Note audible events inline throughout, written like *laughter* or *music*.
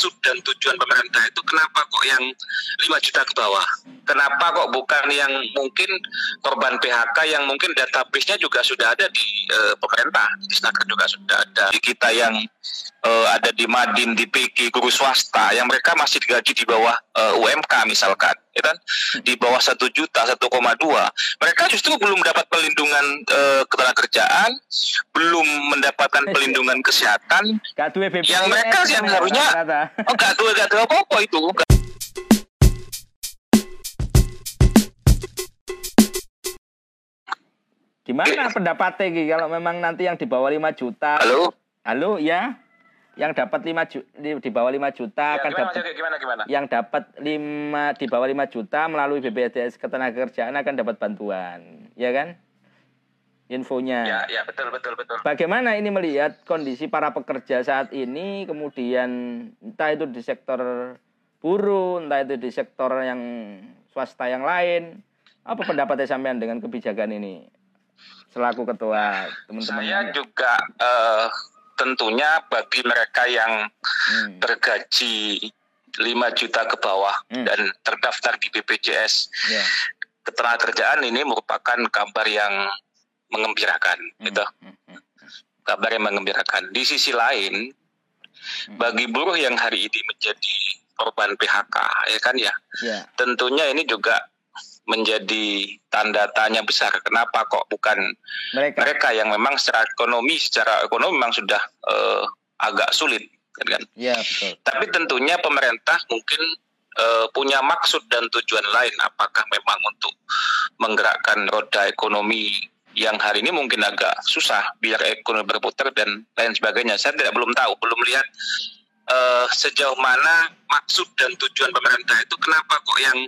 maksud dan tujuan pemerintah itu kenapa kok yang 5 juta ke bawah? Kenapa kok bukan yang mungkin korban PHK yang mungkin database-nya juga sudah ada di uh, pemerintah, di juga sudah ada. Di kita yang uh, ada di Madin, di PG, guru swasta yang mereka masih digaji di bawah uh, UMK misalkan, ya kan? Di bawah satu juta, 1,2. Mereka justru belum mendapat pelindungan uh, ketenagakerjaan, belum mendapatkan pelindungan kesehatan. yang mereka yang harusnya oh gak tuh gak tuh apa-apa itu. Gimana pendapatnya kalau memang nanti yang di bawah 5 juta? Halo? Halo, ya? Yang dapat 5 juta di bawah 5 juta Ya, akan dapat Mas? gimana gimana? yang dapat 5 di bawah 5 juta melalui BPJS Ketenagakerjaan akan dapat bantuan, ya kan? Infonya. Ya, ya betul betul betul. Bagaimana ini melihat kondisi para pekerja saat ini, kemudian entah itu di sektor buruh, entah itu di sektor yang swasta yang lain, apa pendapatnya sampean dengan kebijakan ini? Selaku ketua teman-teman. Saya juga eh, tentunya bagi mereka yang Hmm. tergaji 5 juta ke bawah Hmm. dan terdaftar di BPJS Ya. ketenagakerjaan ini merupakan kabar yang mengembirakan Hmm. gitu Hmm. Hmm. kabar yang mengembirakan di sisi lain Hmm. bagi buruh yang hari ini menjadi korban PHK ya kan ya Ya. tentunya ini juga menjadi tanda tanya besar kenapa kok bukan Mereka. mereka yang memang secara ekonomi secara ekonomi memang sudah eh, agak sulit kan Ya, betul. tapi tentunya pemerintah mungkin eh, punya maksud dan tujuan lain apakah memang untuk menggerakkan roda ekonomi yang hari ini mungkin agak susah biar ekonomi berputar dan lain sebagainya saya tidak belum tahu belum lihat eh, sejauh mana maksud dan tujuan pemerintah itu kenapa kok yang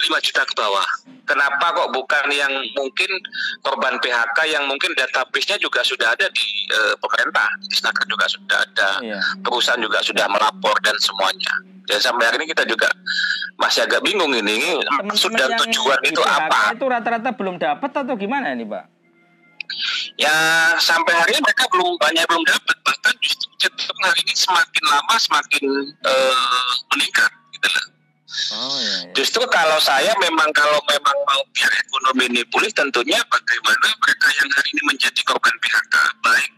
5 juta ke bawah kenapa kok bukan yang mungkin korban PHK yang mungkin database-nya juga sudah ada di eh, pemerintah Snaker juga sudah ada Iya. perusahaan juga sudah melapor dan semuanya. Dan sampai hari ini kita juga masih agak bingung ini maksud dan tujuan itu apa. Itu rata-rata belum dapat atau gimana ini, Pak? Ya sampai hari ini mereka belum banyak belum dapat hari ini semakin lama semakin eh, meningkat gitu loh. Oh, iya. iya. Justru kalau saya memang kalau memang mau biar ekonomi ini pulih tentunya bagaimana mereka yang hari ini menjadi korban PHK baik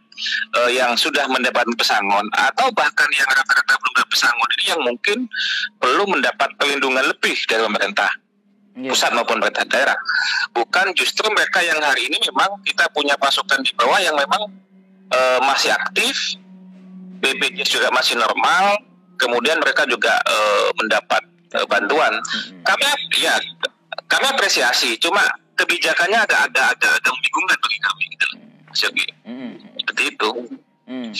eh, yang sudah mendapatkan pesangon atau bahkan yang rata-rata belum dapat pesangon ini yang mungkin perlu mendapat perlindungan lebih dari pemerintah Iya. pusat maupun pemerintah daerah. Bukan justru mereka yang hari ini memang kita punya pasukan di bawah yang memang eh, masih aktif, BPJS juga masih normal, kemudian mereka juga eh, mendapat eh, bantuan. Kami ya kami apresiasi, cuma kebijakannya agak agak membingungkan bagi kami gitu. loh, Mas Yogi. Mm-mm. Seperti itu. Hmm.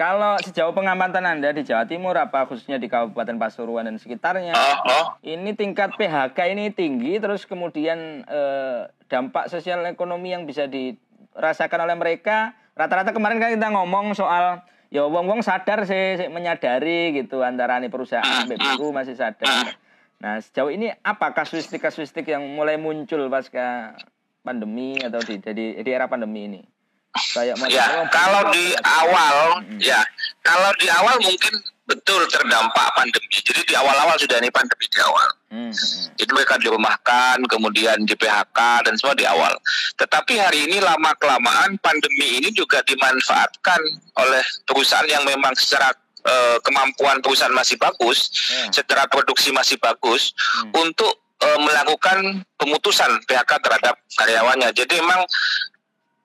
Kalau sejauh pengamatan Anda di Jawa Timur, apa khususnya di Kabupaten Pasuruan dan sekitarnya, Oh, oh. ini tingkat PHK ini tinggi, terus kemudian eh, dampak sosial ekonomi yang bisa dirasakan oleh mereka, rata-rata kemarin kan kita ngomong soal ya wong-wong sadar sih, sih menyadari gitu antara nih perusahaan BPU masih sadar. Nah sejauh ini apa kasuistik-kasuistik yang mulai muncul pasca pandemi atau di di, di era pandemi ini? Kayak Ya, kalau di awal, ya, kalau di awal mungkin betul terdampak pandemi. Jadi di awal-awal sudah ini pandemi di awal. Hmm, hmm, Jadi mereka dirumahkan, kemudian di PHK dan semua di awal. Tetapi hari ini lama kelamaan pandemi ini juga dimanfaatkan oleh perusahaan yang memang secara eh, kemampuan perusahaan masih bagus, Ya. secara produksi masih bagus Hmm. untuk eh, melakukan pemutusan PHK terhadap karyawannya. Jadi memang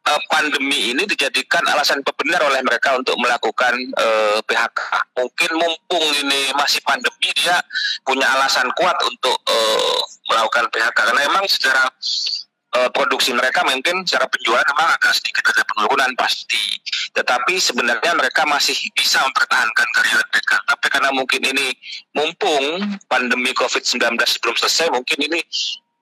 eh, pandemi ini dijadikan alasan pembenar oleh mereka untuk melakukan eh, PHK. Mungkin mumpung ini masih pandemi dia punya alasan kuat untuk eh, melakukan PHK karena memang secara eh, produksi mereka mungkin secara penjualan memang agak sedikit ada penurunan pasti. Tetapi sebenarnya mereka masih bisa mempertahankan karyawan mereka. Tapi karena mungkin ini mumpung pandemi COVID-19 belum selesai, mungkin ini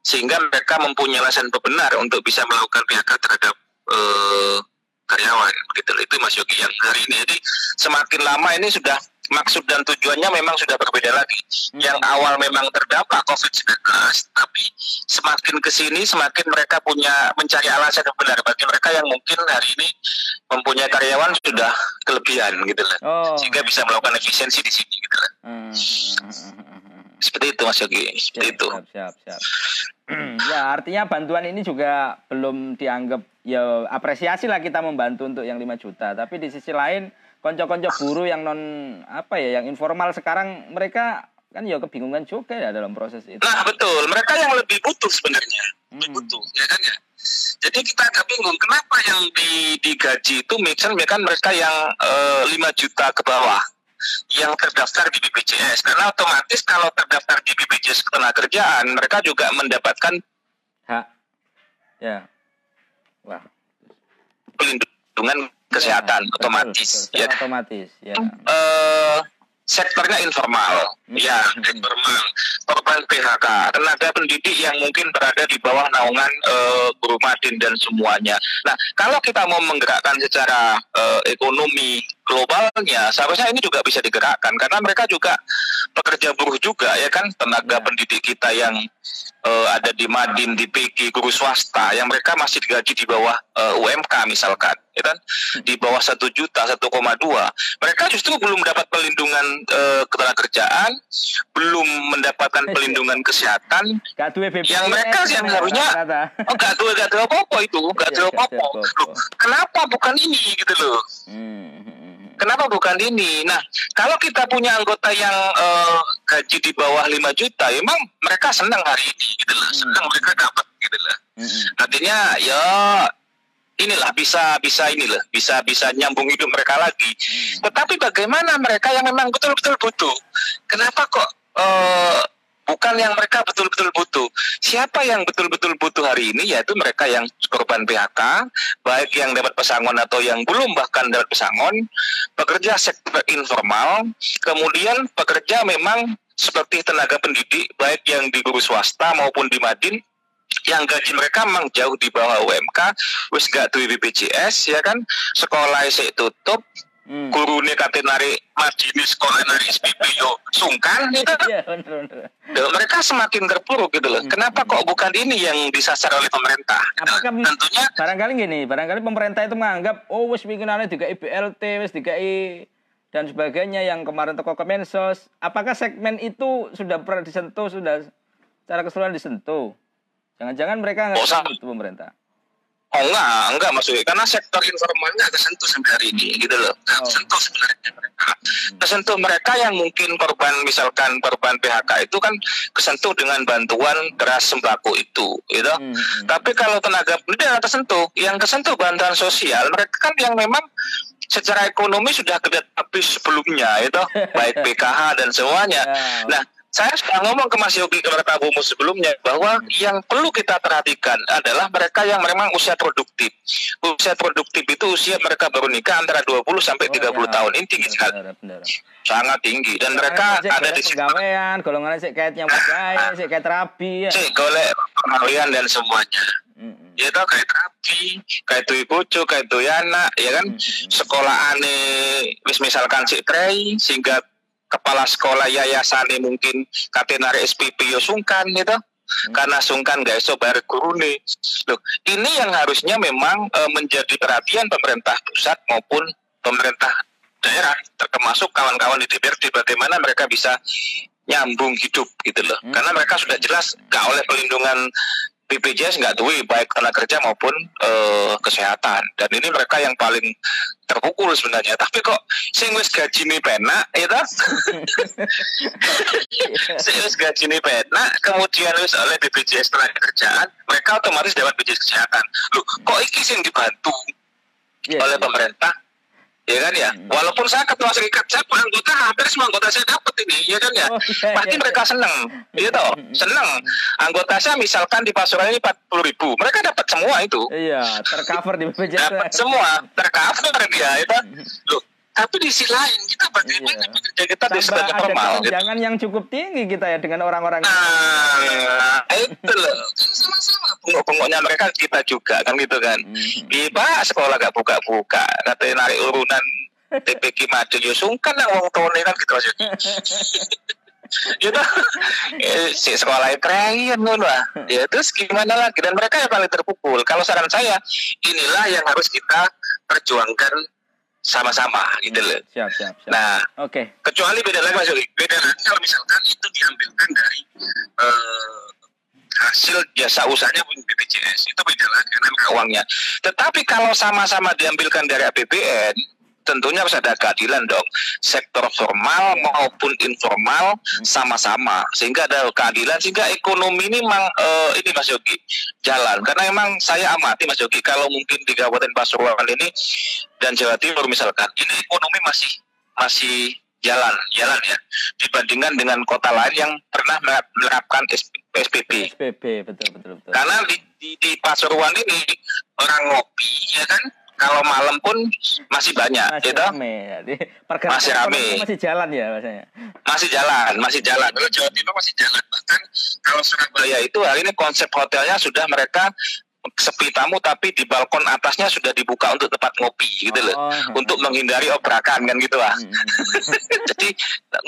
sehingga mereka mempunyai alasan benar untuk bisa melakukan PHK terhadap eh, karyawan gitu. Itu Mas Yogi yang hari ini. Jadi semakin lama ini sudah maksud dan tujuannya memang sudah berbeda lagi. Yang awal memang terdampak COVID-19 tapi semakin ke sini semakin mereka punya mencari alasan yang benar. Bagi mereka yang mungkin hari ini mempunyai karyawan sudah kelebihan gitu loh Oh. sehingga bisa melakukan efisiensi di sini gitu loh Hmm. Seperti itu Mas Yogi, seperti Siap, itu. siap, siap, siap. ya artinya bantuan ini juga belum dianggap ya apresiasi lah kita membantu untuk yang 5 juta. Tapi di sisi lain konco-konco buruh yang non apa ya yang informal sekarang mereka kan ya kebingungan juga ya dalam proses itu. Nah betul, mereka yang lebih butuh sebenarnya, lebih Hmm. butuh, ya kan ya. Jadi kita agak bingung kenapa yang di, digaji itu misalnya kan mereka yang eh, 5 juta ke bawah yang terdaftar di BPJS karena otomatis kalau terdaftar di BPJS ketenagakerjaan mereka juga mendapatkan Hak. Ya. Wah. pelindungan kesehatan Ya, betul, otomatis betul, ya secara otomatis ya. eh sektornya informal, Hmm. ya informal, korban PHK, tenaga pendidik yang mungkin berada di bawah naungan eh, guru madin dan semuanya. Nah, kalau kita mau menggerakkan secara eh, ekonomi globalnya, seharusnya ini juga bisa digerakkan karena mereka juga pekerja buruh juga ya kan, tenaga Ya. pendidik kita yang eh, ada di Madin, di PG, guru swasta, yang mereka masih digaji di bawah eh, UMK misalkan, ya kan, di bawah satu juta, 1,2 mereka justru belum dapat pelindungan eh, ketenagakerjaan, belum mendapatkan pelindungan kesehatan. Duwe. Yang mereka yang harusnya oh gak tahu gak tahu apa itu, gak Iya, gak apa. Kenapa bukan ini gitu loh? Hmm, hmm, hmm. Kenapa bukan ini? Nah, kalau kita punya anggota yang eh, gaji di bawah 5 juta, emang mereka senang hari ini gitu loh. Hmm. Senang mereka dapat gitu loh. Hmm, hmm. Artinya ya inilah bisa bisa inilah bisa bisa nyambung hidup mereka lagi. Hmm. Tetapi bagaimana mereka yang memang betul-betul butuh? Kenapa kok eh, bukan yang mereka betul-betul butuh? Siapa yang betul-betul butuh hari ini? Yaitu mereka yang korban PHK, baik yang dapat pesangon atau yang belum bahkan dapat pesangon, pekerja sektor informal, kemudian pekerja memang seperti tenaga pendidik, baik yang di guru swasta maupun di Madin, yang gaji mereka memang jauh di bawah UMK, wis gak duwe BPJS ya kan, sekolah sik tutup, Hmm. guru nih kate narik margini sekolah narik SPP yo sungkan *laughs* gitu. Iya, bener bener. Loh, mereka semakin terpuruk gitu loh. Hmm. Kenapa kok bukan ini yang disasar oleh pemerintah? Apakah Tentunya barangkali gini, barangkali pemerintah itu menganggap oh wis bikinane dikai BLT, wis dikai dan sebagainya yang kemarin toko Kemensos. Apakah segmen itu sudah pernah disentuh, sudah secara keseluruhan disentuh? Jangan-jangan mereka nggak Oh, sama. itu pemerintah. Oh enggak, enggak maksudnya karena sektor informalnya nggak kesentuh sampai hari ini gitu loh. Nggak Oh. kesentuh sebenarnya mereka. Kesentuh mereka yang mungkin korban misalkan korban PHK itu kan kesentuh dengan bantuan beras sembako itu, gitu. Hmm, hmm. Tapi kalau tenaga pendidik tersentuh, yang kesentuh bantuan sosial mereka kan yang memang secara ekonomi sudah kedap habis sebelumnya itu *laughs* baik PKH dan semuanya. Ya. Nah, saya sudah ngomong ke Mas Yogi ke Tabumu sebelumnya bahwa yang perlu kita perhatikan adalah mereka yang memang usia produktif. Usia produktif itu usia mereka baru nikah antara 20 sampai 30 Oh, ya. tahun. Ini tinggi sekali, sangat tinggi dan mereka ada sik di penggawean, golongan sik yang gawe, sik kayak terapi ya. sih golek pengalian dan semuanya. Hmm. Ya tau kayak terapi, kayak tuh bojo, kayak tuh anak, ya kan? Sekolah aneh, wis misalkan si trei, sehingga kepala sekolah yayasan mungkin kate narik SPP yo sungkan gitu. Karena sungkan gak iso bayar guru nih. Loh, ini yang harusnya memang eh, menjadi perhatian pemerintah pusat maupun pemerintah daerah, termasuk kawan-kawan di DPRD bagaimana mereka bisa nyambung hidup gitu loh. Hmm. Karena mereka sudah jelas gak oleh pelindungan BPJS nggak duwe baik tenaga kerja maupun eh, kesehatan. Dan ini mereka yang paling terpukul sebenarnya. Tapi kok sing wis gaji nih penak itu *laughs* sing wis gaji nih penak kemudian wis oleh BPJS tenaga kerjaan mereka otomatis dapat BPJS kesehatan. Loh kok iki sing dibantu Iya, oleh iya. pemerintah ya kan ya? Hmm. walaupun saya ketua serikat saya anggota hampir semua anggota saya dapat ini ya kan ya? Oh, iya, pasti iya, mereka iya. seneng gitu seneng. Anggota saya misalkan di pasukan ini 40 ribu mereka dapat semua itu. Iya, tercover di BPJS. dapat semua tercover dia itu loh tapi di sisi lain kita bagaimana Iya. bekerja kita di sebagai formal gitu. kesenjangan yang cukup tinggi kita ya dengan orang-orang. nah itu loh *laughs* kan sama-sama bengok-bengoknya mereka kita juga kan gitu kan Hmm. Sekolah gak buka-buka, katanya narik urunan TPK maju yo sungkan lah wong tuane kan gitu maksudnya. *laughs* gitu eh, si sekolah keren ngono lah ya terus gimana lagi dan mereka yang paling terpukul kalau saran saya inilah yang harus kita perjuangkan sama-sama gitu loh. Siap, siap, siap. Nah, Oke. kecuali beda lagi Mas Yogi. Beda lagi kalau misalkan itu diambilkan dari eh, hasil jasa usahanya BPJS itu beda lagi karena uangnya. Tetapi kalau sama-sama diambilkan dari APBN, tentunya harus ada keadilan dong. Sektor formal maupun informal sama-sama sehingga ada keadilan sehingga ekonomi ini memang eh, ini Mas Yogi jalan karena memang saya amati Mas Yogi kalau mungkin di Kabupaten Pasuruan ini dan Jawa Timur misalkan ini ekonomi masih masih jalan jalan ya dibandingkan dengan kota lain yang pernah menerapkan PSBB. SPB, betul, betul, betul. Karena di, di, di Pasuruan ini orang ngopi ya kan kalau malam pun masih banyak Masih gitu. rame. Jadi pergerakan Masih rame. masih jalan ya maksudnya. Masih jalan, masih jalan. Kalau Jawa Timur masih jalan. Bahkan kalau Surabaya itu hari ini konsep hotelnya sudah mereka sepi tamu tapi di balkon atasnya sudah dibuka untuk tempat ngopi gitu loh. Oh. Untuk menghindari obrakan kan gitu lah. Hmm, hmm. *laughs* Jadi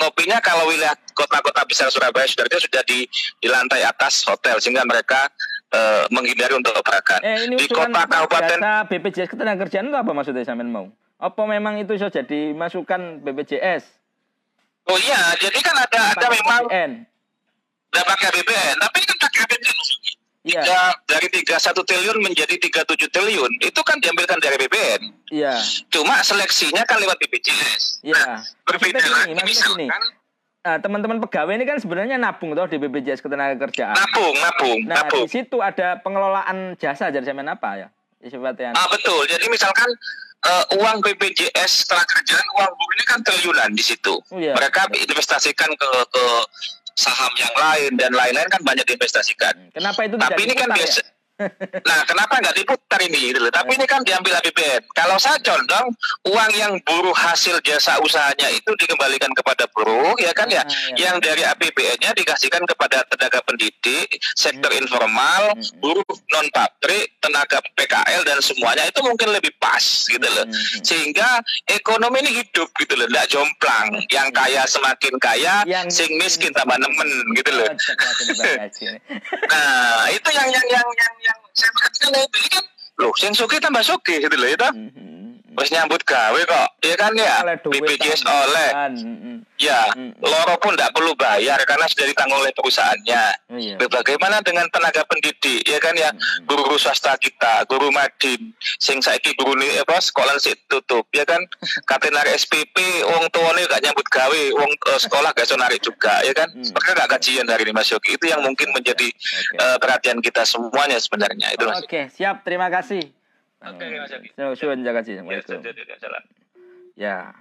ngopinya kalau wilayah kota-kota besar Surabaya sudah sudah di di lantai atas hotel sehingga mereka eh, menghindari untuk obrakan. Eh ini di kota kabupaten BPJS ketenagakerjaan itu apa maksudnya sampean mau? Apa memang itu sudah jadi masukan BPJS? Oh iya, jadi kan ada ada memang BPN. udah pakai BBN, tapi kan pakai BBN Iya, Tiga, dari 31 triliun menjadi 37 triliun itu kan diambilkan dari BBN. iya, Cuma seleksinya kan lewat BPJS. iya. Nah, berbeda lagi misalkan teman-teman pegawai ini kan sebenarnya nabung toh di BPJS ketenagakerjaan. nabung, nabung, Nah, nabung. di situ ada pengelolaan jasa jadi sampean apa ya? Sifatnya. Ah betul. Jadi misalkan eh, uang BPJS setelah kerjaan uang buruh ini kan triliunan di situ. Oh, iya. Mereka investasikan ke ke saham yang lain dan lain-lain kan banyak diinvestasikan. Kenapa itu Tapi ini kan diputar biasa. ya? Nah, kenapa nggak diputar ini? Gitu loh. Tapi ini kan diambil APBN. Kalau saya condong uang yang buruh hasil jasa usahanya itu dikembalikan kepada buruh, ya kan ya? Ah, ya. Yang dari APBN-nya dikasihkan kepada tenaga pendidik, sektor informal, Hmm. buruh non pabrik, tenaga PKL dan semuanya itu mungkin lebih pas gitu loh. Hmm. Sehingga ekonomi ini hidup gitu loh, nggak jomplang. Yang kaya semakin kaya, Yang- sing miskin tambah nemen gitu loh. Oh. Nah, itu yang yang yang yang, yang saya beli kan, loh, sing suki tambah suki gitu loh itu. Mhm. Wes nyambut gawe kok, iya kan ya? BPJS oleh, Mhm. ya, loro pun tidak perlu bayar karena sudah ditanggung oleh perusahaannya. Oh, iya. Bagaimana dengan tenaga pendidik, ya kan ya? Hmm. Guru-guru swasta kita, guru madin, sing saiki guru ini apa sekolah sih tutup, ya kan? Kate narik SPP, wong tuane gak nyambut gawe, wong eh, sekolah gak iso narik juga, ya kan? Hmm. Mereka gak gajian dari ini Mas Yogi. Itu yang mungkin menjadi Oke. eh, perhatian kita semuanya sebenarnya itu. Oke, siap. Terima kasih. Oke, Mas Yogi. Suwun jaga sih. Ya, Assalamualaikum. sudah, sudah, sudah. Ya.